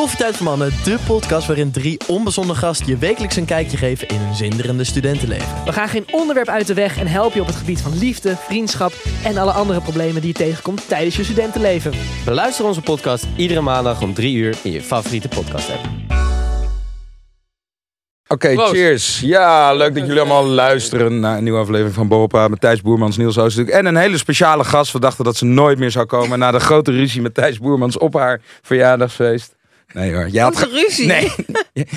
Koffietijd voor Mannen, de podcast waarin drie onbezonnen gasten je wekelijks een kijkje geven in hun zinderende studentenleven. We gaan geen onderwerp uit de weg en helpen je op het gebied van liefde, vriendschap en alle andere problemen die je tegenkomt tijdens je studentenleven. Beluister onze podcast iedere maandag om 3 uur in je favoriete podcast app. Oké, cheers. Ja, leuk dat jullie allemaal luisteren naar een nieuwe aflevering van Bopa. Met Thijs Boermans, Niels Oosterduk. En een hele speciale gast. We dachten dat ze nooit meer zou komen na de grote ruzie met Thijs Boermans op haar verjaardagsfeest. Nee hoor. Je had, Grote ge- ruzie. nee,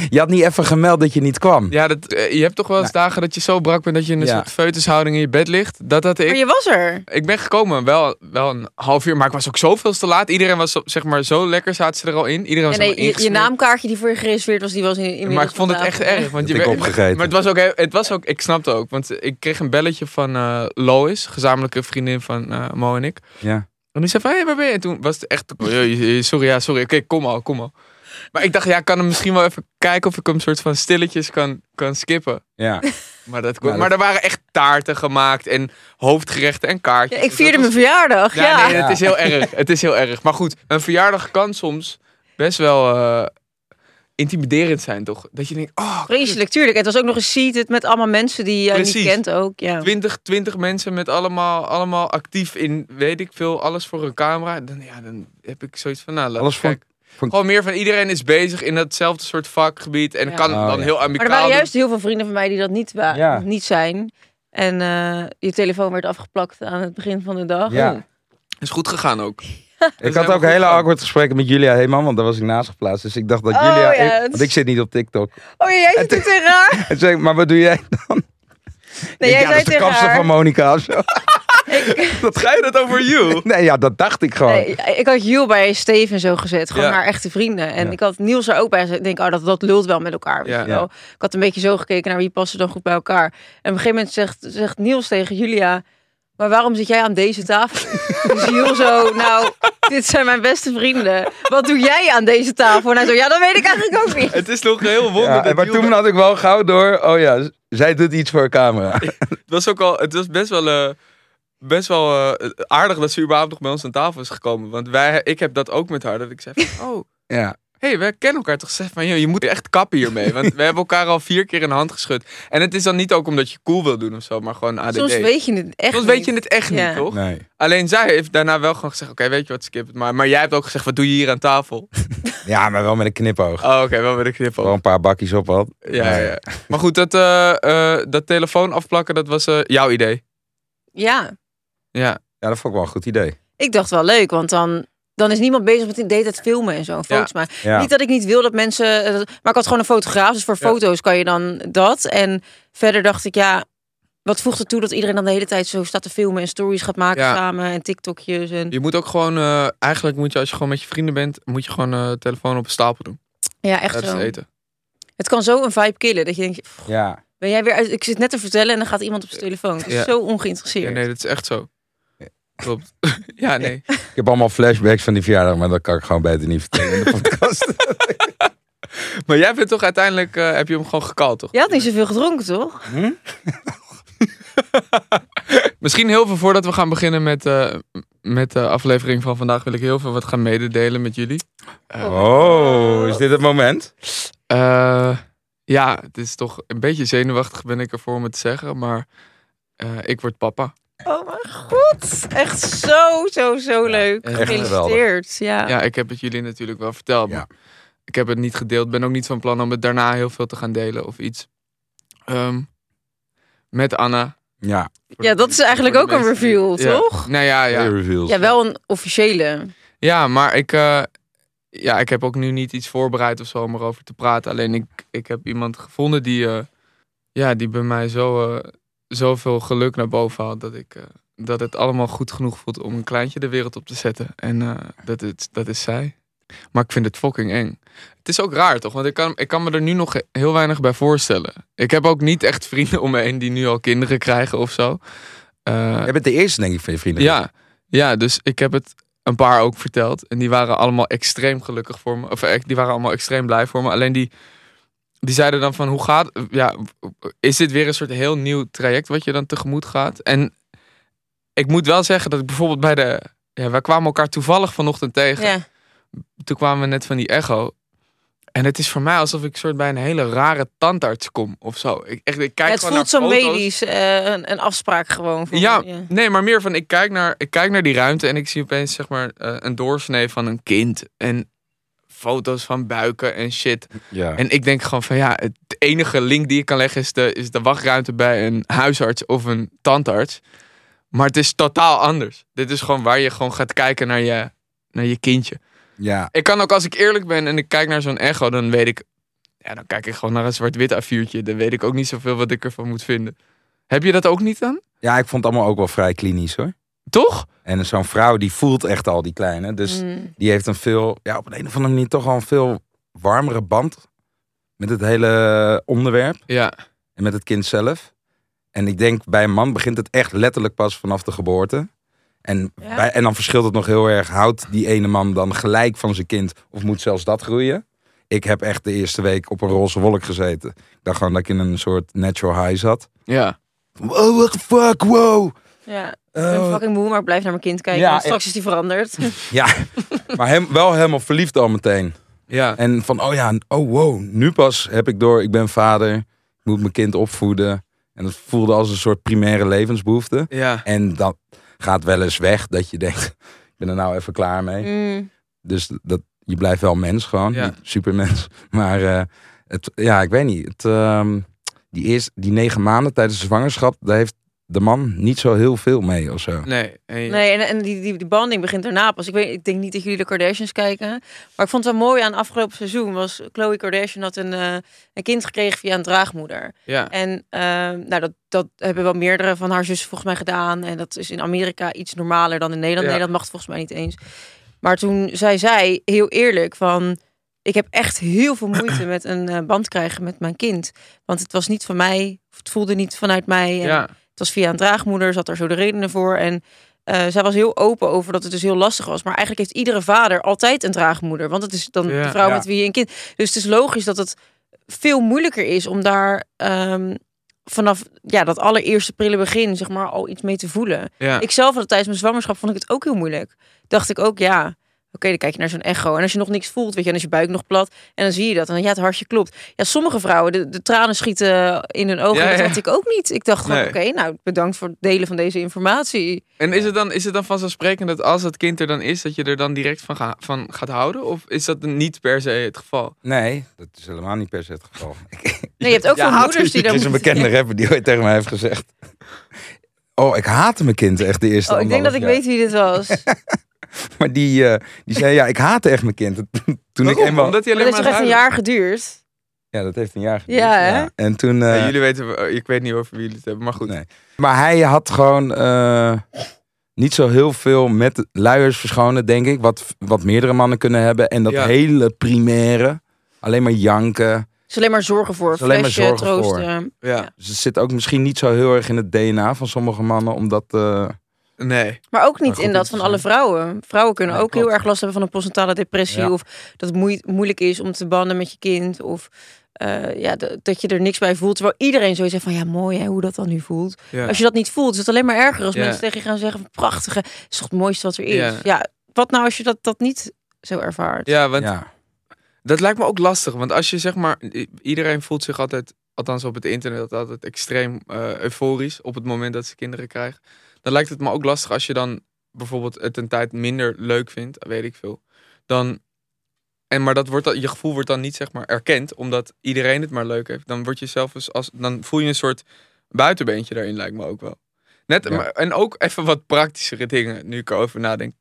je, had niet even gemeld dat je niet kwam. Ja, dat, eh, je hebt toch wel eens dagen dat je zo brak bent dat je in een Ja. soort foetushouding in je bed ligt. Dat had Maar ik. je was er. Ik ben gekomen, wel, wel een half uur, maar ik was ook zoveel te laat. Iedereen was zo- zeg maar zo lekker, zaten ze er al in. Iedereen was Ja, nee, je, je naamkaartje die voor je gereserveerd was, die was in, inmiddels Maar ik vond het echt erg. Want je werd- opgegeten. Maar het was ook, het was ook, ik snapte ook. Want ik kreeg een belletje van eh, Lois, gezamenlijke vriendin van eh, Mo en ik. Ja. En die zei van, hé, hey, waar ben je? En toen was het echt, oh, sorry, ja, sorry. Oké, kom al, kom al. Maar ik dacht, ja, ik kan hem misschien wel even kijken of ik hem soort van stilletjes kan, kan skippen. Ja. Maar, dat, maar er waren echt taarten gemaakt en hoofdgerechten en kaartjes. Ja, ik Dus vierde mijn was- verjaardag, ja. Ja, nee, het is heel erg. Het is heel erg. Maar goed, een verjaardag kan soms best wel eh, intimiderend zijn, toch? Dat je denkt, oh, Vreselijk, tuurlijk. Het was ook nog eens seated met allemaal mensen die je niet kent ook. Ja. 20, 20 mensen met allemaal, allemaal actief in, weet ik veel, alles voor een camera. Dan, ja, dan heb ik zoiets van, nou, laat Alles kijken. voor- Gewoon meer van iedereen is bezig in datzelfde soort vakgebied en Ja. kan Oh, dan ja. heel Maar amicaal er waren doen. juist heel veel vrienden van mij die dat niet, Ja. niet zijn. En eh, je telefoon werd afgeplakt aan het begin van de dag. ja. Is goed gegaan ook. Ik had ook hele awkward gesprekken met Julia Heeman, want daar was ik naast geplaatst. Dus ik dacht dat Oh, Julia... ja, ik- want ik zit niet op TikTok. Oh, jij zit? En zei ik, maar wat doe jij dan? Nee, jij ja, dat zei is de kapster haar. van Monica of zo. Wat ga je dat over you? Nee, ja, dat dacht ik gewoon. Nee, ik had Jules bij Steven zo gezet. Gewoon Ja. haar echte vrienden. En Ja. ik had Niels er ook bij. gezet. Ik denk, oh, dat, dat lult wel met elkaar. weet Ja. je wel. Ik had een beetje zo gekeken naar wie passen dan goed bij elkaar. En op een gegeven moment zegt, zegt Niels tegen Julia... Maar waarom zit jij aan deze tafel? dus Jules zo, nou, dit zijn mijn beste vrienden. Wat doe jij aan deze tafel? En hij zo, ja, dat weet ik eigenlijk ook niet. Het is nog heel wonder. Ja, dat maar toen had ik wel gauw door, oh ja, zij doet iets voor een camera. Het was ook al, het was best wel, eh, best wel eh, aardig dat ze überhaupt nog bij ons aan tafel is gekomen. Want wij, ik heb dat ook met haar. Dat ik zei van, oh, Ja, hey, wij kennen elkaar toch? Zeg van, joh, je moet echt kappen hiermee. Want we hebben elkaar al vier keer in de hand geschud. En het is dan niet ook omdat je cool wil doen of zo, maar gewoon ADD. Soms weet je het echt Soms weet je het echt Ja. niet, toch? nee. Alleen zij heeft daarna wel gewoon gezegd, oké, weet je wat, skip het maar. Maar jij hebt ook gezegd, wat doe je hier aan tafel? Ja, maar wel met een knipoog. Oh, oké, wel met een knip Gewoon een paar bakjes op had. Ja, Nee. ja. Maar goed, dat, eh, eh, dat telefoon afplakken, dat was eh, jouw idee. Ja, Ja, Ja, dat vond ik wel een goed idee. ik dacht wel leuk, want dan, dan is niemand bezig met de het filmen en zo. en Foto's maken. Ja. Niet dat ik niet wil dat mensen. eh, Maar ik had gewoon een fotograaf. Dus voor Ja. foto's kan je dan dat. En verder dacht ik, ja. Wat voegt het toe dat iedereen dan de hele tijd zo staat te filmen en stories gaat maken Ja. samen en TikTokjes en je moet ook gewoon, eh, eigenlijk moet je als je gewoon met je vrienden bent, moet je gewoon eh telefoon op een stapel doen. ja, echt Dat is zo. het eten. Het kan zo een vibe killen dat je denkt, pff, Ja. ben jij weer uit? Ik zit net te vertellen en dan gaat iemand op zijn telefoon. Het is Ja. zo Ja, ongeïnteresseerd. nee, dat is echt zo. Klopt. ja, nee. Ik heb allemaal flashbacks van die verjaardag, maar dat kan ik gewoon beter niet vertellen in de podcast. Maar jij bent toch uiteindelijk, eh, heb je hem gewoon gekald, toch? Je had niet zoveel gedronken, toch? Misschien heel veel voordat we gaan beginnen met, eh, met de aflevering van vandaag, wil ik heel veel wat gaan mededelen met jullie. Oh, is dit het moment? Eh, ja, het is toch een beetje zenuwachtig ben ik ervoor om het te zeggen, maar eh, ik word papa. Oh mijn god. Echt zo, zo, zo leuk. echt Gefeliciteerd. Ja. Ja, ik heb het jullie natuurlijk wel verteld, Ja. maar ik heb het niet gedeeld. Ben ook niet van plan om het daarna heel veel te gaan delen of iets. Ehm, met Anna. Ja, ja, dat is eigenlijk ook een reveal, Ja. toch? Nou ja, ja. reveals. Ja, wel een officiële. Ja, maar ik, eh, ja, ik heb ook nu niet iets voorbereid of zo om erover te praten. Alleen ik, ik heb iemand gevonden die, eh, ja, die bij mij zo, eh, zoveel geluk naar boven haalt. Dat, ik, eh, dat het allemaal goed genoeg voelt om een kleintje de wereld op te zetten. En eh, dat, is, dat is zij. Maar ik vind het fucking eng. Het is ook raar toch? Want ik kan, ik kan me er nu nog heel weinig bij voorstellen. Ik heb ook niet echt vrienden om me heen die nu al kinderen krijgen of zo. Eh, Jij bent de eerste, denk ik, van je vrienden. ja, ja, dus ik heb het een paar ook verteld. En die waren allemaal extreem gelukkig voor me. Of die waren allemaal extreem blij voor me. Alleen die, die zeiden dan van, hoe gaat... Ja, is dit weer een soort heel nieuw traject wat je dan tegemoet gaat? En ik moet wel zeggen dat ik bijvoorbeeld bij de... Ja, wij kwamen elkaar toevallig vanochtend tegen. Ja. Toen kwamen we net van die echo. En het is voor mij alsof ik soort bij een hele rare tandarts kom of zo. Ik, echt, ik kijk het gewoon voelt zo foto's. medisch, eh, een, een afspraak gewoon. Voor Ja, nee, maar meer van ik kijk, naar, ik kijk naar die ruimte en ik zie opeens zeg maar eh, een doorsnee van een kind. En foto's van buiken en shit. Ja. En ik denk gewoon van ja, het enige link die ik kan leggen is de, is de wachtruimte bij een huisarts of een tandarts. Maar het is totaal anders. Dit is gewoon waar je gewoon gaat kijken naar je, naar je kindje. ja. Ik kan ook als ik eerlijk ben en ik kijk naar zo'n echo, dan weet ik, ja, dan kijk ik gewoon naar een zwart-wit A4'tje. Dan weet ik ook niet zoveel wat ik ervan moet vinden. Heb je dat ook niet dan? ja, ik vond het allemaal ook wel vrij klinisch hoor. Toch? En zo'n vrouw die voelt echt al die kleine. Dus Mm. die heeft een veel, ja, op een, een of andere manier toch al een veel warmere band met het hele onderwerp Ja. en met het kind zelf. En ik denk bij een man begint het echt letterlijk pas vanaf de geboorte. En, Ja. bij, en dan verschilt het nog heel erg. Houdt die ene man dan gelijk van zijn kind of moet zelfs dat groeien? Ik heb echt de eerste week op een roze wolk gezeten. Ik dacht gewoon dat ik in een soort natural high zat. Ja. Wow, what the fuck, wow. Ja, ik ben fucking moe, maar ik blijf naar mijn kind kijken. Ja, want straks is die veranderd. Ja, maar hem, wel helemaal verliefd al meteen. Ja. En van, oh ja, oh wow, nu pas heb ik door, ik ben vader, ik moet mijn kind opvoeden. En dat voelde als een soort primaire levensbehoefte. Ja. En dat gaat wel eens weg, dat je denkt, ik ben er nou even klaar mee. Mm. Dus dat, je blijft wel mens gewoon, Ja. niet supermens. Maar eh, het, ja, ik weet niet. Het, ehm, die, eerste, die negen maanden tijdens de zwangerschap, daar heeft de man niet zo heel veel mee of zo. Nee. En Nee, en, en die, die, die banding begint daarna pas. Ik, weet, ik denk niet dat jullie de Kardashians kijken. Maar ik vond het wel mooi aan het afgelopen seizoen. Was Khloe Kardashian had een, eh, een kind gekregen via een draagmoeder. Ja. En ehm, nou, dat, dat hebben wel meerdere van haar zussen volgens mij gedaan. En dat is in Amerika iets normaler dan in Nederland. Ja. Nederland mag het volgens mij niet eens. Maar toen zei zij heel eerlijk van... Ik heb echt heel veel moeite met een eh, band krijgen met mijn kind. Want het was niet van mij. Of het voelde niet vanuit mij. En Ja. Het was via een draagmoeder. Zat er zo de redenen voor. En eh, zij was heel open over dat het dus heel lastig was. Maar eigenlijk heeft iedere vader altijd een draagmoeder. Want het is dan Ja. de vrouw Ja. met wie je een kind... Dus het is logisch dat het veel moeilijker is om daar... ehm, vanaf ja, dat allereerste prille begin zeg maar al iets mee te voelen. Ja. Ik zelf had tijdens mijn zwangerschap vond ik het ook heel moeilijk. Dacht ik ook, ja, oké, dan kijk je naar zo'n echo. En als je nog niks voelt, weet je, en is je buik nog plat. En dan zie je dat. En dan, ja, het hartje klopt. Ja, sommige vrouwen, de, de tranen schieten in hun ogen. Ja, Dat ja. had ik ook niet. Ik dacht gewoon, Nee. oké, nou, bedankt voor het delen van deze informatie. En is het, dan, is het dan vanzelfsprekend dat als het kind er dan is, dat je er dan direct van, ga- van gaat houden? Of is dat niet per se het geval? Nee, dat is helemaal niet per se het geval. Nee, je hebt ook Ja, veel moeders die Er dan is een bekende rapper die ooit tegen mij heeft gezegd. Oh, ik haatte mijn kind echt de eerste Oh, ik denk dat ik weet wie dit was. Maar die, eh, die zei, ja, ik haatte echt mijn kind. Toen ik eenmaal... Omdat hij Maar alleen dat heeft maar echt het een jaar geduurd? Ja, dat heeft een jaar geduurd. Ja, hè? En toen... eh, Ja, jullie weten, eh, ik weet niet over wie jullie het hebben, maar goed. Nee. Maar hij had gewoon eh, niet zo heel veel met luiers verschonen, denk ik. Wat, wat meerdere mannen kunnen hebben. En dat Ja. hele primaire, alleen maar janken. is alleen maar zorgen voor. Alleen maar Flesje, zorgen voor. troosten. Ja. Dus het zit ook misschien niet zo heel erg in het DNA van sommige mannen. Omdat, eh, Nee. Maar ook niet Maar goed, in dat het van is, alle vrouwen. Vrouwen kunnen Nee, ook heel erg last hebben van een postnatale depressie. Ja. Of dat het moei- moeilijk is om te banden met je kind. Of eh, ja, dat je er niks bij voelt. Terwijl iedereen zoiets zegt van ja, mooi hè, hoe dat dan nu voelt. Ja. Als je dat niet voelt, is het alleen maar erger als Ja. mensen tegen je gaan zeggen van prachtige, is toch het mooiste wat er is. Ja. Ja. wat nou als je dat, dat niet zo ervaart? ja, want ja. dat lijkt me ook lastig. Want als je zeg maar, iedereen voelt zich altijd, althans op het internet, altijd extreem eh, euforisch op het moment dat ze kinderen krijgen. Dan lijkt het me ook lastig als je dan bijvoorbeeld het een tijd minder leuk vindt, weet ik veel. Dan, en maar dat wordt dan, je gevoel wordt dan niet zeg maar erkend, omdat iedereen het maar leuk heeft. Dan word je zelf eens als, dan voel je een soort buitenbeentje daarin, lijkt me ook wel. Net, Ja. maar- en ook even wat praktischere dingen, nu ik erover nadenk.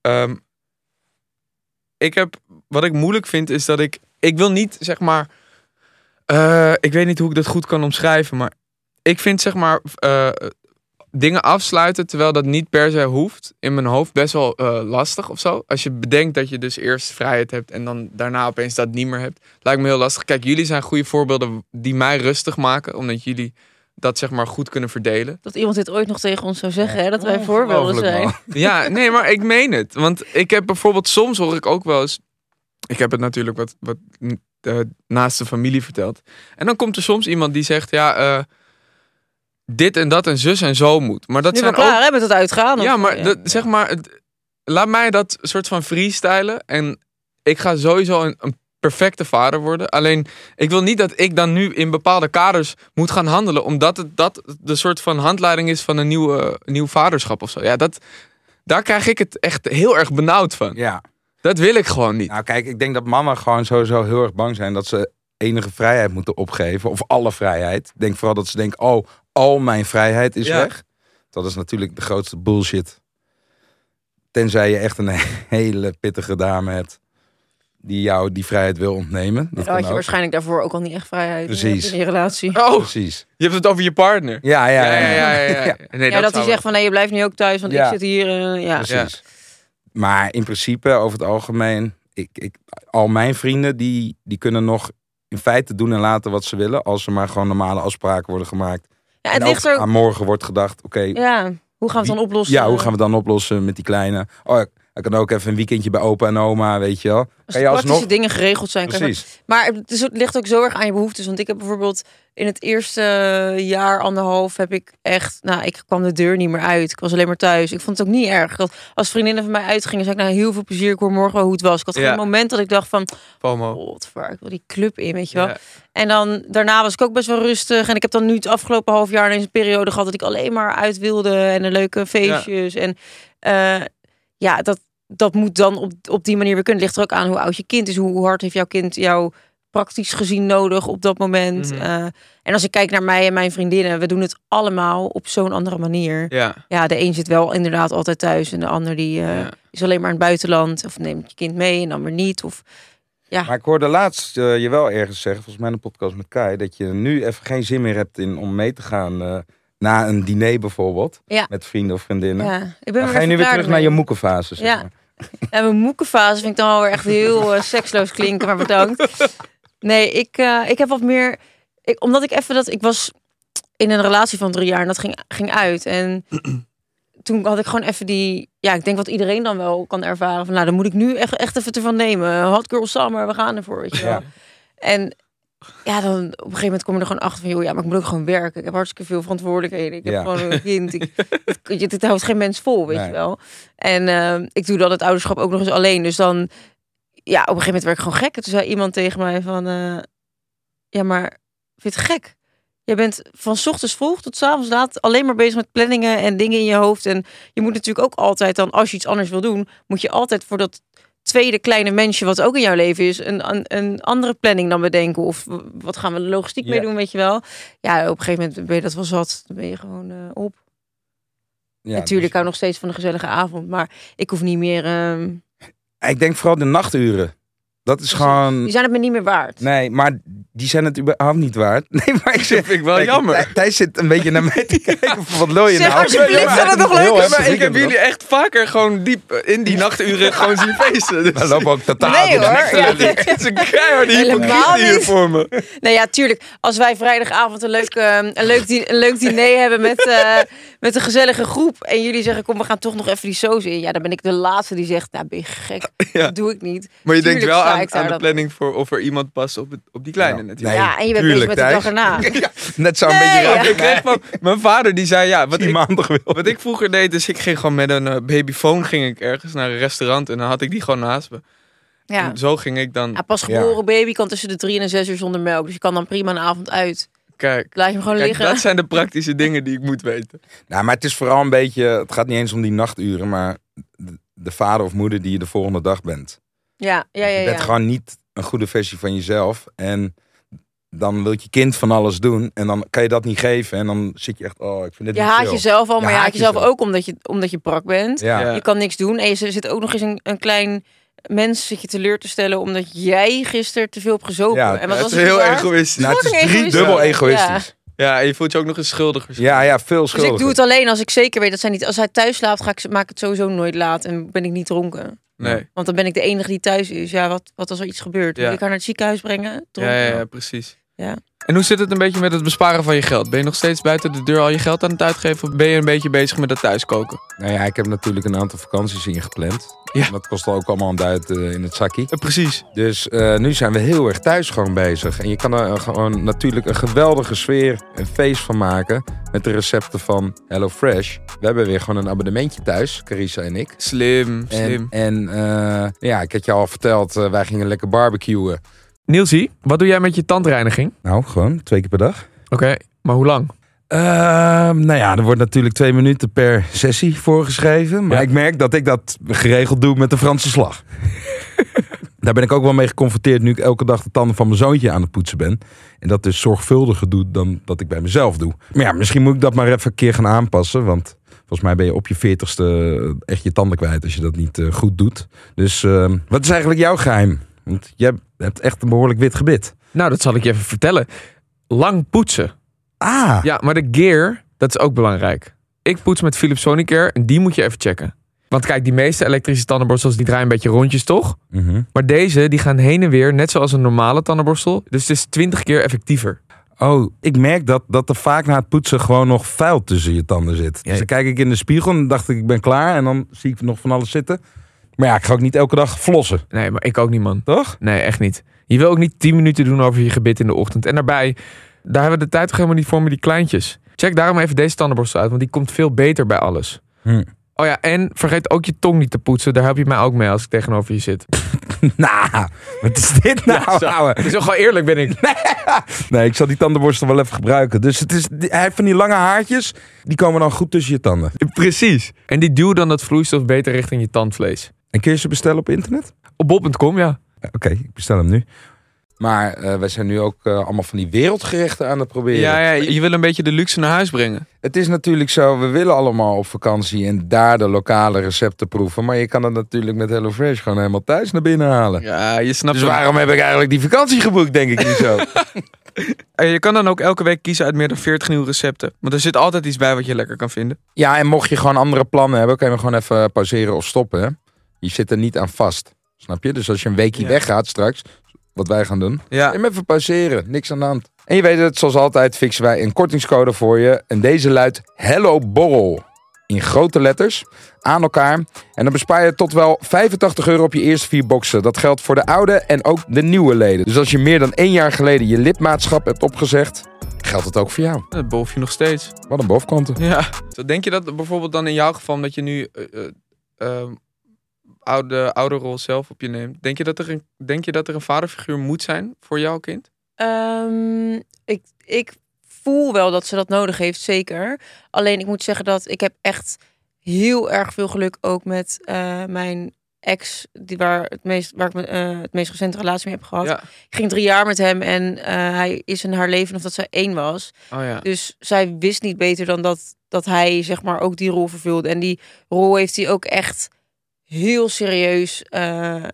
Ehm, ik heb, wat ik moeilijk vind, is dat ik, ik wil niet zeg maar, eh, ik weet niet hoe ik dat goed kan omschrijven, maar ik vind zeg maar eh, dingen afsluiten terwijl dat niet per se hoeft in mijn hoofd best wel eh, lastig of zo. Als je bedenkt dat je dus eerst vrijheid hebt en dan daarna opeens dat niet meer hebt, lijkt me heel lastig. Kijk, jullie zijn goede voorbeelden die mij rustig maken, omdat jullie dat zeg maar goed kunnen verdelen. Dat iemand dit ooit nog tegen ons zou zeggen, hè, dat wij voorbeelden zijn. man. Ja, nee, maar ik meen het. Want ik heb bijvoorbeeld, soms hoor ik ook wel eens. Ik heb het natuurlijk wat, wat eh, naast de familie verteld. En dan komt er soms iemand die zegt: Ja, eh, dit en dat en zus en zo moet. Maar dat nu zijn klaar ook. met het uitgaan. Ja, maar dat, zeg maar, het- laat mij dat soort van freestylen. En ik ga sowieso een, een perfecte vader worden. Alleen, ik wil niet dat ik dan nu in bepaalde kaders moet gaan handelen. Omdat het dat de soort van handleiding is van een nieuwe, nieuw vaderschap of zo. Ja, dat, daar krijg ik het echt heel erg benauwd van. Ja. Dat wil ik gewoon niet. Nou kijk, ik denk dat mannen gewoon sowieso heel erg bang zijn dat ze enige vrijheid moeten opgeven. Of alle vrijheid. Ik denk vooral dat ze denken, oh, al mijn vrijheid is Ja. weg. Dat is natuurlijk de grootste bullshit. Tenzij je echt een hele pittige dame hebt die jou die vrijheid wil ontnemen. Dat Dan had je ook. waarschijnlijk daarvoor ook al niet echt vrijheid Precies. in je relatie. Oh, Precies. je hebt het over je partner. Ja, ja, Ja, ja, ja. ja, ja. Ja. Nee, ja, dat, hij zegt van nee, je blijft nu ook thuis, want Ja. ik zit hier. eh, ja. Precies. Maar in principe, over het algemeen, ik, ik, al mijn vrienden die, die kunnen nog in feite doen en laten wat ze willen. Als er maar gewoon normale afspraken worden gemaakt. Ja, het en ligt er. aan morgen wordt gedacht, oké, ja, Ja, hoe gaan we het dan oplossen? hoe gaan we dan oplossen met die kleine? Oh, ik kan ook even een weekendje bij opa en oma, weet je wel. Als Kan je praktische alsnog? dingen geregeld zijn. kan je- Precies. Maar het, is, het ligt ook zo erg aan je behoeftes. Want ik heb bijvoorbeeld in het eerste jaar, anderhalf, heb ik echt... Nou, ik kwam de deur niet meer uit. Ik was alleen maar thuis. Ik vond het ook niet erg. Dat als vriendinnen van mij uitgingen, zei ik nou heel veel plezier. Ik hoor morgen wel hoe het was. Ik had Ja. geen moment dat ik dacht van... FOMO. Godver, ik wil die club in, weet je wel. Ja. En dan daarna was ik ook best wel rustig. En ik heb dan nu het afgelopen half jaar ineens een periode gehad dat ik alleen maar uit wilde en een leuke feestjes. En eh, ja, dat, dat moet dan op, op die manier weer kunnen. Het ligt er ook aan hoe oud je kind is. Hoe, hard heeft jouw kind jou praktisch gezien nodig op dat moment. Mhm. Eh, en als ik kijk naar mij en mijn vriendinnen, we doen het allemaal op zo'n andere manier. Ja. Ja, de een zit wel inderdaad altijd thuis en de ander die eh, Ja. is alleen maar in het buitenland. Of neemt je kind mee en dan weer niet. Of Maar ik hoorde laatst eh, je wel ergens zeggen, volgens mij in een podcast met Kai, dat je nu even geen zin meer hebt in, om mee te gaan eh, na een diner bijvoorbeeld. Ja. Met vrienden of vriendinnen. ja, ik ben Dan ga je nu weer terug naar je moekenfase, zeg Ja. maar. En mijn moekenfase vind ik dan wel weer echt heel eh, seksloos klinken, maar bedankt. Nee, ik, eh, ik heb wat meer... Ik, omdat ik even dat... Ik was in een relatie van drie jaar en dat ging, ging uit. En toen had ik gewoon even die... Ja, ik denk wat iedereen dan wel kan ervaren. Van, nou, dan moet ik nu echt, echt even ervan nemen. Hot girl summer, we gaan ervoor, weet je wel. Ja. En ja, dan op een gegeven moment kom je er gewoon achter van... joh, ja, maar ik moet ook gewoon werken. Ik heb hartstikke veel verantwoordelijkheden. Ik heb Ja. gewoon een kind. Ik, het, het, houdt geen mens vol, weet Nee. je wel. En eh, ik doe dan het ouderschap ook nog eens alleen. Dus dan, ja, op een gegeven moment werd ik gewoon gek. En toen zei iemand tegen mij van... eh, ja, maar vind je het gek? Jij bent van 's ochtends vroeg tot 's avonds laat alleen maar bezig met planningen en dingen in je hoofd. En je moet natuurlijk ook altijd dan, als je iets anders wil doen, moet je altijd voor dat tweede kleine mensje wat ook in jouw leven is, een, een, een andere planning dan bedenken. Of wat gaan we logistiek mee doen, weet je wel. Ja, op een gegeven moment ben je dat wel zat. Dan ben je gewoon eh, op. Ja, Natuurlijk dus- hou nog steeds van een gezellige avond, maar ik hoef niet meer... ehm, Ik denk vooral de nachturen. Dat is Precies. gewoon... die zijn het me niet meer waard. Nee, maar die zijn het überhaupt niet waard. Nee, maar ik zeg... vind ik wel Kijk, jammer. Thijs zit een beetje naar mij te kijken. van, Wat je Zeg nou? alsjeblieft Ja, dat het nog leuk is. Maar ik heb jullie echt vaker gewoon diep eh, in die nachturen gewoon zien feesten. Dus We lopen ook totaal Nee, door de hoor. Ja. het is een keiharde hypocriet hier voor me. Nou ja, tuurlijk. Als wij vrijdagavond een leuk, eh, een leuk, di- een leuk diner hebben met, eh, met een gezellige groep. En jullie zeggen, kom, we gaan toch nog even die saus in. Ja, dan ben ik de laatste die zegt, nou ben je gek. Ja. Dat doe ik niet. Maar je denkt wel sta aan, ik aan de planning voor of er iemand past op, het, op die kleine Ja. natuurlijk. Nee, ja, en je bent tuurlijk, bezig met de dag erna. Net zo een Nee, beetje ja. raar. Ik kreeg van mijn vader die zei ja, wat Die ik, maandag wil. wat ik vroeger deed, dus ik ging gewoon met een eh, babyfoon ging ik ergens naar een restaurant en dan had ik die gewoon naast me. Ja. En zo ging ik dan, Ja, pas geboren baby kan tussen de drie en de zes uur zonder melk. Dus je kan dan prima een avond uit. kijk, Laat je hem gewoon kijk liggen. dat zijn de praktische dingen die ik moet weten. Nou, maar het is vooral een beetje... Het gaat niet eens om die nachturen, maar de, de vader of moeder die je de volgende dag bent. Ja, ja, ja. Je bent ja. gewoon niet een goede versie van jezelf. En dan wil je kind van alles doen. En dan kan je dat niet geven. En dan zit je echt... Oh, ik vind dit Je niet haat chill. jezelf al, maar Je haat jezelf jezelf. ook omdat je, omdat je brak bent. Ja. Ja. Je kan niks doen. En je zit ook nog eens een, een klein mens zit je teleur te stellen omdat jij gisteren te veel hebt gezopen. Ja, en wat het was is het heel egoïstisch. Nou, het is drie egoïstisch. dubbel Ja. egoïstisch. Ja, en je voelt je ook nog eens schuldig. Ja, ja, veel Dus schuldig. ik doe het alleen als ik zeker weet dat zij niet. Als hij thuis slaapt, ga ik, maak ik het sowieso nooit laat en ben ik niet dronken. Nee. Want dan ben ik de enige die thuis is. Ja, wat, wat als er iets gebeurt? Ja. Moet ik haar naar het ziekenhuis brengen? Ja, ja, precies. Ja. En hoe zit het een beetje met het besparen van je geld? Ben je nog steeds buiten de deur al je geld aan het uitgeven? Of ben je een beetje bezig met het thuiskoken? Nou ja, ik heb natuurlijk een aantal vakanties ingepland. Ja. Dat kost ook allemaal een duit eh, in het zakje. Ja, precies. Dus eh, nu zijn we heel erg thuis gewoon bezig. En je kan er gewoon natuurlijk een geweldige sfeer, een feest van maken. met de recepten van HelloFresh. We hebben weer gewoon een abonnementje thuis, Carissa en ik. Slim, slim. En, en eh, ja, ik had je al verteld, wij gingen lekker barbecuen. Nielsie, wat doe jij met je tandreiniging? Nou, gewoon twee keer per dag. Oké, maar hoe lang? Ehm, nou ja, er wordt natuurlijk twee minuten per sessie voorgeschreven. Maar Ja. ik merk dat ik dat geregeld doe met de Franse slag. Daar ben ik ook wel mee geconfronteerd nu ik elke dag de tanden van mijn zoontje aan het poetsen ben. En dat dus zorgvuldiger doe dan dat ik bij mezelf doe. Maar ja, misschien moet ik dat maar even een keer gaan aanpassen. Want volgens mij ben je op je veertigste echt je tanden kwijt als je dat niet eh, goed doet. Dus ehm, wat is eigenlijk jouw geheim? Want jij hebt echt een behoorlijk wit gebit. Nou, dat zal ik je even vertellen. Lang poetsen. Ah, Ja, maar de gear, dat is ook belangrijk. Ik poets met Philips Sonicare en die moet je even checken. Want kijk, die meeste elektrische tandenborstels die draaien een beetje rondjes, toch? Mhm. Maar deze, die gaan heen en weer, net zoals een normale tandenborstel. Dus het is 20 keer effectiever. Oh, ik merk dat, dat er vaak na het poetsen gewoon nog vuil tussen je tanden zit. Ja. Dus dan kijk ik in de spiegel en dacht ik, ik ben klaar. En dan zie ik nog van alles zitten. Maar ja, ik ga ook niet elke dag flossen, Nee, maar ik ook niet, man. toch? Nee, echt niet. Je wil ook niet 10 minuten doen over je gebit in de ochtend. En daarbij, daar hebben we de tijd toch helemaal niet voor met die kleintjes. Check daarom even deze tandenborstel uit, want die komt veel beter bij alles. Hm. Oh ja, en vergeet ook je tong niet te poetsen. Daar help je mij ook mee als ik tegenover je zit. Nou, wat is dit nou, zo. ouwe? Gewoon eerlijk, ben ik. Nee, ik zal die tandenborstel wel even gebruiken. Dus het is, hij heeft van die lange haartjes, die komen dan goed tussen je tanden. Precies. En die duwen dan dat vloeistof beter richting je tandvlees. En kun je ze bestellen op internet? Op bol.com, ja. Ja, Oké, ik bestel hem nu. Maar eh, wij zijn nu ook eh, allemaal van die wereldgerechten aan het proberen. Ja, ja, je wil een beetje de luxe naar huis brengen. Het is natuurlijk zo, we willen allemaal op vakantie en daar de lokale recepten proeven. Maar je kan het natuurlijk met HelloFresh gewoon helemaal thuis naar binnen halen. Ja, je snapt Dus waarom heb ik eigenlijk die vakantie geboekt, denk ik niet zo. En Je kan dan ook elke week kiezen uit meer dan 40 nieuwe recepten. Want er zit altijd iets bij wat je lekker kan vinden. ja, en mocht je gewoon andere plannen hebben, kan je hem gewoon even pauzeren of stoppen. Hè? Je zit er niet aan vast. Snap je? Dus als je een weekje Ja. weggaat straks, wat wij gaan doen, Ja. hem even pauzeren. Niks aan de hand. En je weet het, zoals altijd fixen wij een kortingscode voor je. En deze luidt Hello Borrel. In grote letters, aan elkaar. En dan bespaar je tot wel 85 euro op je eerste vier boxen. Dat geldt voor de oude en ook de nieuwe leden. Dus als je meer dan één jaar geleden je lidmaatschap hebt opgezegd, geldt het ook voor jou. Dat bof je nog steeds. Wat een bovenkanten. Ja. Denk je dat bijvoorbeeld dan in jouw geval dat je nu eh, eh, ehm, oude, ouderrol zelf op je neemt. Denk je, dat er een, denk je dat er een vaderfiguur moet zijn voor jouw kind? Ehm, ik, ik voel wel dat ze dat nodig heeft, zeker. Alleen ik moet zeggen dat ik heb echt heel erg veel geluk ook met eh, mijn ex, die waar, het meest, waar ik eh, het meest recente relatie mee heb gehad. Ja. Ik ging drie jaar met hem en eh, hij is in haar leven of dat zij één was. Oh ja. Dus zij wist niet beter dan dat, dat hij zeg maar ook die rol vervulde. En die rol heeft hij ook echt heel serieus eh,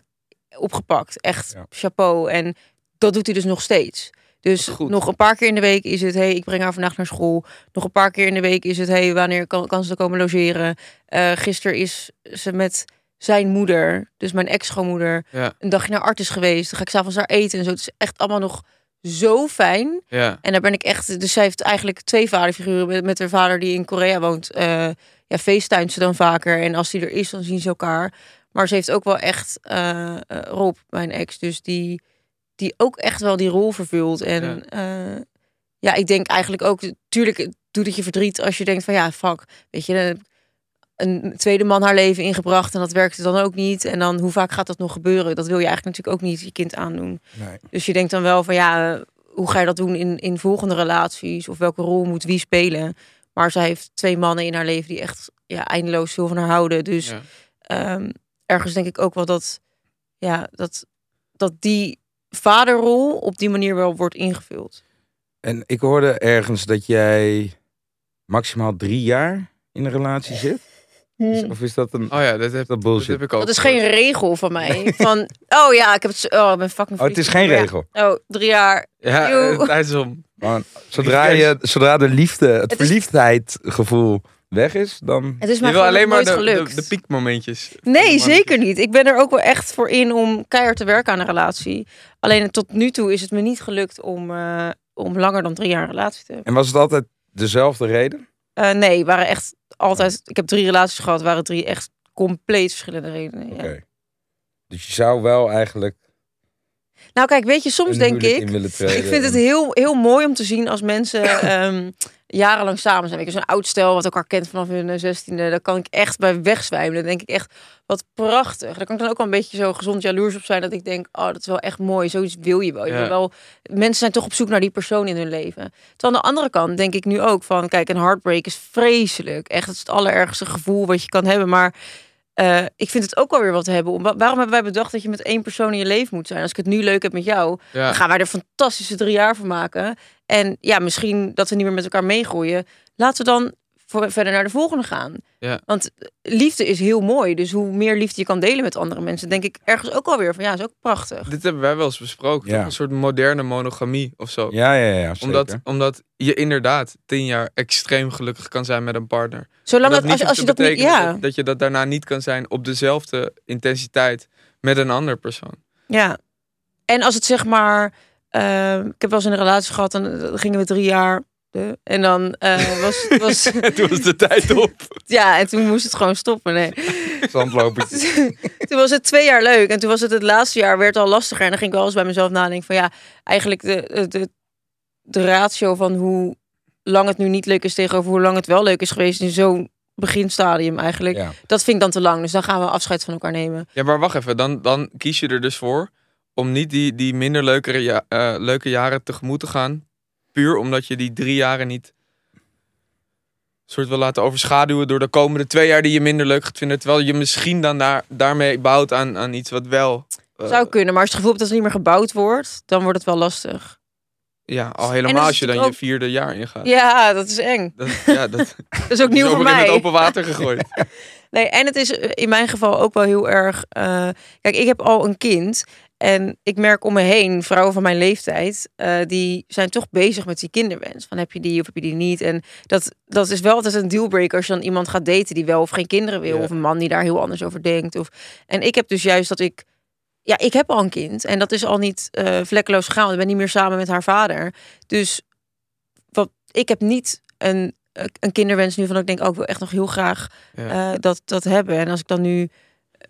opgepakt. Echt Ja. chapeau. En dat doet hij dus nog steeds. Dus nog een paar keer in de week is het, hey, ik breng haar vandaag naar school. Nog een paar keer in de week is het, hey, wanneer kan, kan ze er komen logeren? Eh gisteren is ze met zijn moeder, dus mijn ex-schoonmoeder, Ja. een dagje naar Artis geweest. Dan ga ik s'avonds daar eten en zo. Het is echt allemaal nog zo fijn. Ja. En daar ben ik echt. Dus zij heeft eigenlijk twee vaderfiguren met, met haar vader die in Korea woont. eh ja, facetimet ze dan vaker. En als die er is, dan zien ze elkaar. Maar ze heeft ook wel echt eh, eh, Rob, mijn ex, dus die, die ook echt wel die rol vervult. En ja, ja ik denk eigenlijk ook, tuurlijk doet het je verdriet als je denkt van ja, fuck, weet je, eh, een tweede man haar leven ingebracht en dat werkte dan ook niet. En dan hoe vaak gaat dat nog gebeuren? Dat wil je eigenlijk natuurlijk ook niet je kind aandoen. Nee. Dus je denkt dan wel van ja, eh, hoe ga je dat doen in, in volgende relaties? Of welke rol moet wie spelen? Maar zij heeft twee mannen in haar leven die echt ja, eindeloos veel van haar houden. Dus Ja. ehm, ergens denk ik ook wel dat, ja, dat, dat die vaderrol op die manier wel wordt ingevuld. En ik hoorde ergens dat jij maximaal drie jaar in een relatie zit. Is- Of is dat een Oh ja, dat heb, is dat dat bullshit? heb ik ook. Dat is geen regel van mij. Van, oh ja, ik heb het. Oh, ik ben fucking. Oh, het is geen Ja. regel. Oh, drie jaar. Ja, tijd is om. Zodra, je, zodra de liefde, het, Het is- verliefdheidgevoel weg is, dan... Het is mij Je wil gewoon alleen maar de, de, piekmomentjes. Nee, zeker niet. Ik ben er ook wel echt voor in om keihard te werken aan een relatie. Alleen tot nu toe is het me niet gelukt om, eh, om langer dan drie jaar een relatie te hebben. En was het altijd dezelfde reden? Eh, nee, waren echt altijd. Ik heb drie relaties gehad, waren drie echt compleet verschillende redenen. Ja. Oké. Dus je zou wel eigenlijk... Nou kijk, weet je, soms denk ik... Ik vind het heel, heel mooi om te zien als mensen ehm, jarenlang samen zijn. Je, Zo'n oud stel wat elkaar kent vanaf hun zestiende. Daar kan ik echt bij wegzwijmen. Dan denk ik echt, wat prachtig. Daar kan ik dan ook wel een beetje zo gezond jaloers op zijn. Dat ik denk, oh, dat is wel echt mooi. Zoiets wil je wel. Je Ja. wel. Mensen zijn toch op zoek naar die persoon in hun leven. Terwijl aan de andere kant denk ik nu ook van... Kijk, een heartbreak is vreselijk. Echt, het is het allerergste gevoel wat je kan hebben. Maar... eh, ik vind het ook wel weer wat hebben. Om, wa- waarom hebben wij bedacht dat je met één persoon in je leven moet zijn? Als ik het nu leuk heb met jou, Ja. dan gaan wij er fantastische drie jaar van maken. En ja, misschien dat we niet meer met elkaar meegroeien. Laten we dan verder naar de volgende gaan. Ja. Want liefde is heel mooi. Dus hoe meer liefde je kan delen met andere mensen, denk ik ergens ook alweer van ja, is ook prachtig. Dit hebben wij wel eens besproken. Ja. Een soort moderne monogamie of zo. Ja, ja, ja. Zeker. Omdat, omdat je inderdaad tien jaar extreem gelukkig kan zijn met een partner. Zolang Maar dat, als, je dat niet, ja, dat, dat je dat daarna niet kan zijn op dezelfde intensiteit met een ander persoon. ja. En als het zeg maar, eh, ik heb wel eens een relatie gehad en dan gingen we drie jaar. De- En dan eh, was, was Toen was de tijd op. ja, en toen moest het gewoon stoppen. Nee. Toen was het twee jaar leuk. En toen was het het laatste jaar, werd al lastiger. En dan ging ik wel eens bij mezelf nadenken van ja, eigenlijk de, de, de ratio van hoe lang het nu niet leuk is tegenover hoe lang het wel leuk is geweest in zo'n beginstadium eigenlijk. Ja. Dat vind ik dan te lang. Dus dan gaan we afscheid van elkaar nemen. Ja, maar wacht even. Dan, dan kies je er dus voor om niet die, die minder leukere ja, eh, leuke jaren tegemoet te gaan. Puur omdat je die drie jaren niet soort wil laten overschaduwen door de komende twee jaar die je minder leuk gaat vinden. Terwijl je misschien dan daar, daarmee bouwt aan, aan iets wat wel... eh, Zou kunnen, maar als je het gevoel hebt dat het niet meer gebouwd wordt, dan wordt het wel lastig. Ja, al helemaal als je dan je vierde jaar ingaat. Ja, dat is eng. Dat, ja, dat Dat is ook nieuw voor ook in het mij. open water gegooid. Nee, en het is in mijn geval ook wel heel erg. eh, kijk, ik heb al een kind. En ik merk om me heen, vrouwen van mijn leeftijd, eh, die zijn toch bezig met die kinderwens. Van heb je die of heb je die niet? En dat, dat is wel altijd een dealbreaker als je dan iemand gaat daten die wel of geen kinderen wil. Ja. Of een man die daar heel anders over denkt. Of... En ik heb dus juist dat ik. Ja, ik heb al een kind. En dat is al niet eh, vlekkeloos gegaan. Ik ben niet meer samen met haar vader. Dus wat, ik heb niet een, een kinderwens nu van ik denk, ook oh, wil echt nog heel graag Ja. eh, dat, dat hebben. En als ik dan nu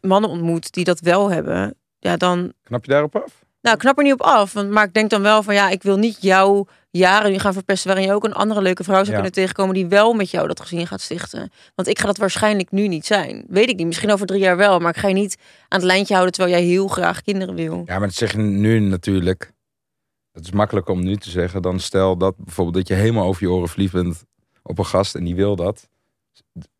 mannen ontmoet die dat wel hebben, ja, dan. Knap je daarop af? Nou, knap er niet op af. Want, maar ik denk dan wel van ja, ik wil niet jouw jaren nu gaan verpesten. waarin je ook een andere leuke vrouw zou Ja. kunnen tegenkomen. die wel met jou dat gezin gaat stichten. Want ik ga dat waarschijnlijk nu niet zijn. Weet ik niet. Misschien over drie jaar wel. Maar ik ga je niet aan het lijntje houden terwijl jij heel graag kinderen wil. Ja, maar dat zeg je nu natuurlijk. Dat is makkelijker om nu te zeggen dan stel dat bijvoorbeeld dat je helemaal over je oren verliefd bent op een gast en die wil dat.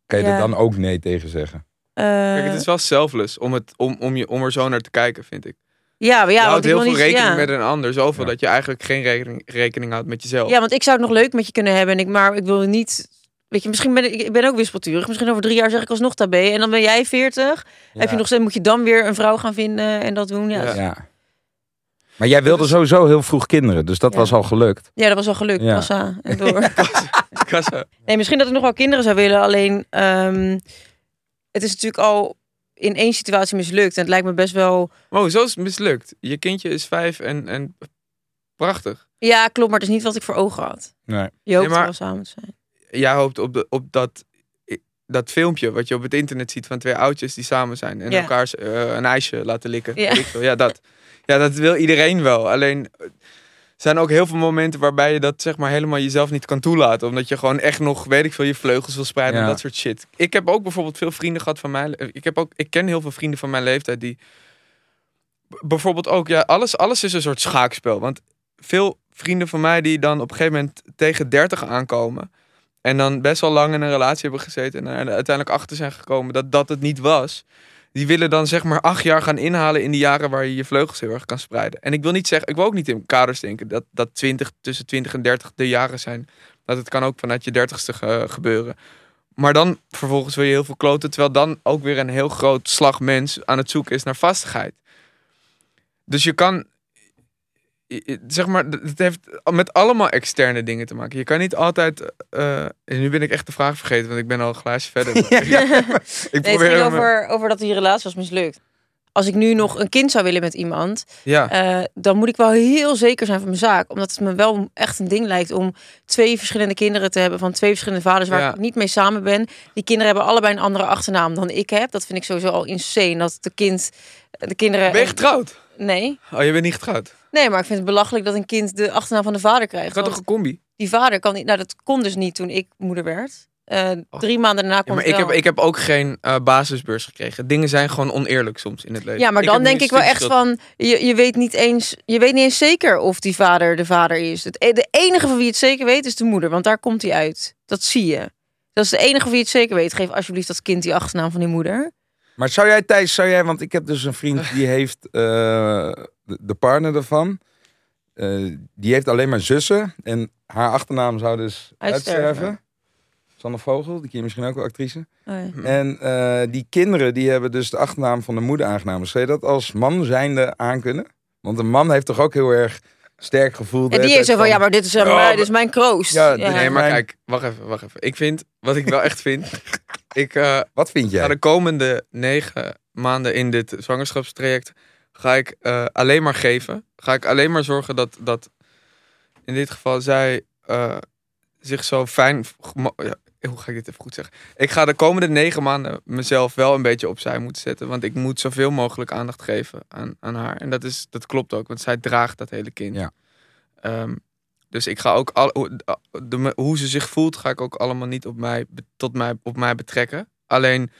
Kan je Ja. er dan ook nee tegen zeggen? Eh, Kijk, het is wel selfless om, het, om, om, je, om er zo naar te kijken, vind ik. ja, maar ja, je houdt heel veel niet, rekening ja. met een ander. Zoveel Ja. dat je eigenlijk geen rekening, rekening houdt met jezelf. Ja, want ik zou het nog leuk met je kunnen hebben. En ik, maar ik wil niet. Weet je, misschien ben ik, ik ben ook wispelturig. Misschien over drie jaar zeg ik alsnog tabé. En dan ben jij 40. Heb je nog steeds, moet je dan weer een vrouw gaan vinden en dat doen? Ja, Ja. ja. Ja. Maar jij wilde sowieso heel vroeg kinderen, dus dat Ja. was al gelukt. dat was al gelukt. Ja. Kassa en door. Kassa. nee, misschien dat ik nog wel kinderen zou willen. Alleen, ehm, het is natuurlijk al in één situatie mislukt. En het lijkt me best wel... Oh, zo is het mislukt. Je kindje is vijf en, en prachtig. Ja, klopt. Maar het is niet wat ik voor ogen had. Nee. Je hoopt Nee, maar- wel samen te zijn. Jij hoopt op, de, op dat, dat filmpje wat je op het internet ziet van twee oudjes die samen zijn. En Ja. elkaar eh, een ijsje laten likken. Ja. Ja, dat. ja, dat wil iedereen wel. Alleen zijn ook heel veel momenten waarbij je dat zeg maar helemaal jezelf niet kan toelaten. Omdat je gewoon echt nog, weet ik veel, je vleugels wil spreiden en Ja. dat soort shit. Ik heb ook bijvoorbeeld veel vrienden gehad van mijn... le- Ik, heb ook, ik ken heel veel vrienden van mijn leeftijd die... Bijvoorbeeld ook, ja, alles, alles is een soort schaakspel. Want veel vrienden van mij die dan op een gegeven moment tegen 30 aankomen. En dan best wel lang in een relatie hebben gezeten. En er uiteindelijk achter zijn gekomen dat dat het niet was. Die willen dan zeg maar acht jaar gaan inhalen in die jaren waar je je vleugels heel erg kan spreiden. En ik wil niet zeggen, ik wil ook niet in kaders denken dat, dat 20, tussen 20 en 30 de jaren zijn. Dat het kan ook vanuit je dertigste ge- gebeuren. Maar dan vervolgens wil je heel veel kloten. Terwijl dan ook weer een heel groot slag mens aan het zoeken is naar vastigheid. Dus je kan, zeg maar, het heeft met allemaal externe dingen te maken. Je kan niet altijd, eh, en nu ben ik echt de vraag vergeten, want ik ben al een glaasje verder. ik Nee, het probeer ging hem- over, over dat die relatie was mislukt. Als ik nu nog een kind zou willen met iemand, Ja, eh, dan moet ik wel heel zeker zijn van mijn zaak. Omdat het me wel echt een ding lijkt om twee verschillende kinderen te hebben van twee verschillende vaders waar Ja. ik niet mee samen ben. Die kinderen hebben allebei een andere achternaam dan ik heb. Dat vind ik sowieso al insane. Dat de kind, de kinderen. ben je getrouwd? Nee. Oh, je bent niet getrouwd? Nee, maar ik vind het belachelijk dat een kind de achternaam van de vader krijgt. had toch een combi? die vader kan niet... Nou, dat kon dus niet toen ik moeder werd. Eh, drie maanden daarna Ja, kon maar het ik heb, ik heb ook geen eh, basisbeurs gekregen. Dingen zijn gewoon oneerlijk soms in het leven. Ja, maar dan denk ik wel echt van, je, je weet niet eens, je weet niet eens zeker of die vader de vader is. Het, e- de enige van wie het zeker weet is de moeder, want daar komt hij uit. Dat zie je. Dat is de enige van wie het zeker weet. Geef alsjeblieft dat kind die achternaam van die moeder. Maar zou jij, Thijs, zou jij, want ik heb dus een vriend die heeft eh, de, de partner daarvan. eh, die heeft alleen maar zussen. En haar achternaam zou dus Uitsterven. uitsterven. Sanne Vogel, die ken je misschien ook wel actrice. Oh ja. En eh, die kinderen die hebben dus de achternaam van de moeder aangenomen. Zou je dat als man zijnde aankunnen? Want een man heeft toch ook heel erg sterk gevoel. En die heeft zo van, ja, maar dit is, uh, maar- dit is mijn kroost. Ja, Nee, maar kijk, wacht even, wacht even. Ik vind, wat ik wel echt vind... ik eh, Wat vind ga jij? de komende negen maanden in dit zwangerschapstraject... ga ik eh, alleen maar geven. Ga ik alleen maar zorgen dat, dat in dit geval zij eh, zich zo fijn... Ja, hoe ga ik dit even goed zeggen? Ik ga de komende negen maanden mezelf wel een beetje opzij moeten zetten. Want ik moet zoveel mogelijk aandacht geven aan, aan haar. En dat, is, dat klopt ook, want zij draagt dat hele kind. Ja. Ehm, dus ik ga ook al, hoe- de, hoe ze zich voelt, ga ik ook allemaal niet op mij, tot mij, op mij betrekken. Alleen,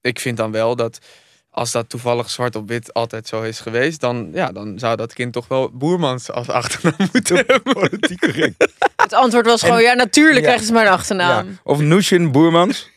ik vind dan wel dat als dat toevallig zwart op wit altijd zo is geweest, dan, ja, dan zou dat kind toch wel Boermans als achternaam moeten hebben. Politiek correct. Het antwoord was gewoon, ja, natuurlijk Ja. krijgt ze mijn achternaam. Ja. Of Nushin Boermans.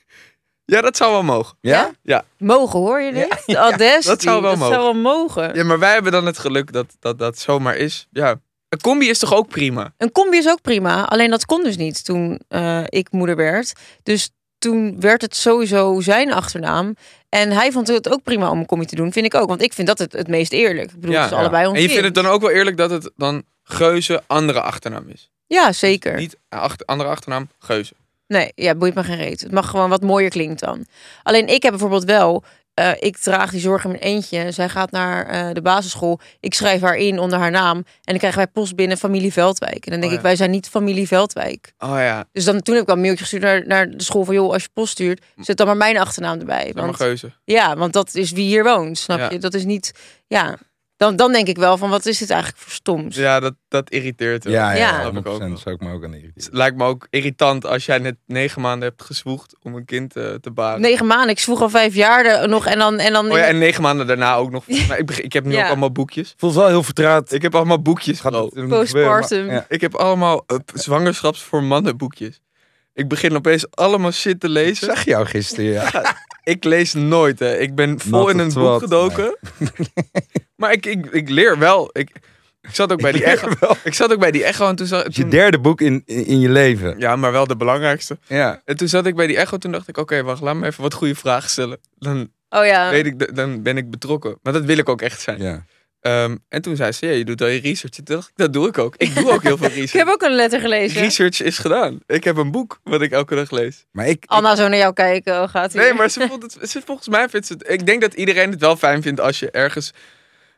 Ja, dat zou wel mogen. Ja? Mogen, hoor je dit? Audacity, dat zou wel dat mogen. zou wel mogen. Ja, maar wij hebben dan het geluk dat dat, dat zomaar is. Ja. Een combi is toch ook prima? Een combi is ook prima, alleen dat kon dus niet toen eh, ik moeder werd. Dus toen werd het sowieso zijn achternaam. En hij vond het ook prima om een combi te doen, vind ik ook. Want ik vind dat het, het meest eerlijk. Ik bedoel, het is ja. allebei ons En je vindt het dan ook wel eerlijk dat het dan Geuze andere achternaam is? Ja, zeker. Niet achter, andere achternaam, Geuze. Nee, ja, boeit me geen reet. Het mag gewoon wat mooier klinkt dan. Alleen ik heb bijvoorbeeld wel... eh, ik draag die zorg in mijn eentje. Zij gaat naar eh, de basisschool. Ik schrijf haar in onder haar naam. En dan krijgen wij post binnen familie Veldwijk. En dan denk Oh ik, wij zijn niet familie Veldwijk. Oh ja, Dus dan, toen heb ik wel een mailtje gestuurd naar, naar de school van... joh, als je post stuurt, zet dan maar mijn achternaam erbij. Want, Geuze. ja, want dat is wie hier woont, snap Ja. je? Dat is niet... Ja, dan, dan denk ik wel van, wat is dit eigenlijk voor stoms? Ja, dat, dat irriteert wel. Ja, ja, Ja. 100%. ik ook wel. zou ik me ook aan Het lijkt me ook irritant als jij net negen maanden hebt gezwoegd om een kind eh, te baren. Negen maanden, ik vroeg al vijf jaar er nog en dan... En dan Oh ja, en negen maanden daarna ook nog. Maar ik, ik heb nu Ja. ook allemaal boekjes. Voelt wel heel vertrouwd. Ik heb allemaal boekjes. Gaat het maar- Postpartum. Ja. Ik heb allemaal uh, zwangerschaps voor mannen boekjes. Ik begin opeens allemaal shit te Ik lezen. zag jou gisteren, ja. Ik lees nooit, hè. Ik ben vol Not in een twat, boek gedoken. maar ik, ik, ik leer wel. Ik, ik zat ook bij die echo. Ik zat ook bij die echo en toen zag is je derde boek in, in, in je leven. Ja, maar wel de belangrijkste. Ja. En toen zat ik bij die echo toen dacht ik, oké, wacht, laat me even wat goede vragen stellen. Dan, Oh ja. weet ik, dan ben ik betrokken. Maar dat wil ik ook echt zijn. ja. Ehm, en toen zei ze, ja, je doet al je research. Toen dacht ik, dat doe ik ook. Ik doe ook heel veel Ik heb research. ook een letter gelezen. Research is gedaan. Ik heb een boek wat ik elke dag lees. Maar ik, Anna zo naar jou kijken. Oh, gaat ie. Nee, maar ze vond het, ze, volgens mij vindt ze het... Ik denk dat iedereen het wel fijn vindt als je ergens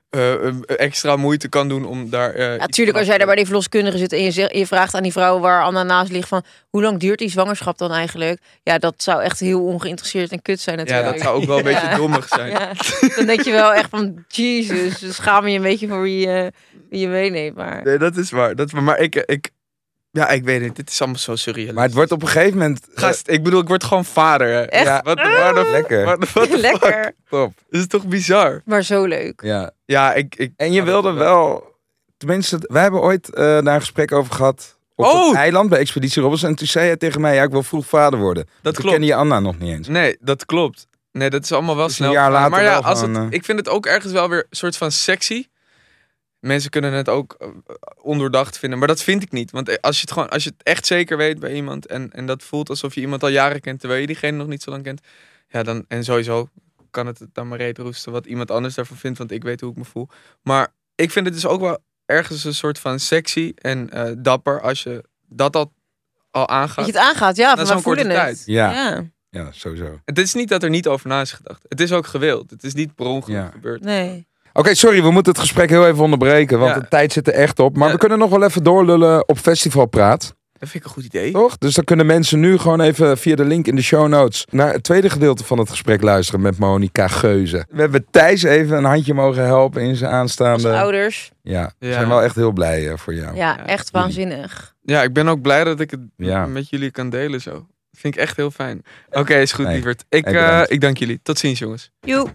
eh, extra moeite kan doen om daar... eh, Natuurlijk, als jij daar bij die verloskundige zit en je, zegt, je vraagt aan die vrouw waar Anna naast ligt van hoe lang duurt die zwangerschap dan eigenlijk? Ja, dat zou echt heel ongeïnteresseerd en kut zijn te- Ja, natuurlijk. dat zou ook wel een beetje Ja. dommig zijn. Ja, dan denk je wel echt van, Jesus, dus schaam je een beetje voor wie je, wie je meeneemt. Maar Nee, dat is waar. Dat is waar. Maar ik, ik... Ja, ik weet het. Dit is allemaal zo surreal. maar het wordt op een gegeven moment... eh, Gast, ik bedoel, ik word gewoon vader. Hè. Echt? Ja, wat, waar de, Lekker. Wat, wat de lekker, fuck? top. Dat is toch bizar? maar zo leuk. Ja. Ja, ik... ik En je wilde wel... Tenminste, wij hebben ooit eh, daar een gesprek over gehad. Op Oh! het eiland bij Expeditie Robinson. En toen zei hij tegen mij, ja, ik wil vroeg vader worden. Dat toen klopt. kende je Anna nog niet eens. Nee, dat klopt. Nee, dat is allemaal wel Dus een snel. jaar later maar ja, wel als het, eh, ik vind het ook ergens wel weer een soort van sexy. Mensen kunnen het ook eh, ondoordacht vinden, maar dat vind ik niet. Want als je het gewoon, als je het echt zeker weet bij iemand en, en dat voelt alsof je iemand al jaren kent terwijl je diegene nog niet zo lang kent, ja, dan en sowieso kan het dan maar reet roesten wat iemand anders daarvan vindt, want ik weet hoe ik me voel. Maar ik vind het dus ook wel ergens een soort van sexy en eh, dapper als je dat al, al Dat aangaat. je het aangaat, ja, van zo'n korte het. tijd. Ja, Ja, ja sowieso. Het is niet dat er niet over na is gedacht. Het is ook gewild. Het is niet per ongeluk Ja. gebeurd. nee. Oké, sorry, we moeten het gesprek heel even onderbreken, want Ja. de tijd zit er echt op. Maar Ja. we kunnen nog wel even doorlullen op festivalpraat. Dat vind ik een goed idee. Toch? Dus dan kunnen mensen nu gewoon even via de link in de show notes naar het tweede gedeelte van het gesprek luisteren met Monica Geuze. We hebben Thijs even een handje mogen helpen in zijn Als aanstaande. ouders. Ja, we Ja. zijn wel echt heel blij eh, voor jou. Ja, Ja, echt waanzinnig. Ja, ik ben ook blij dat ik het Ja. met jullie kan delen zo. vind ik echt heel fijn. Oké, is goed, Nee, lieverd. Ik, hey, eh, ik dank jullie. Tot ziens, jongens. Joep.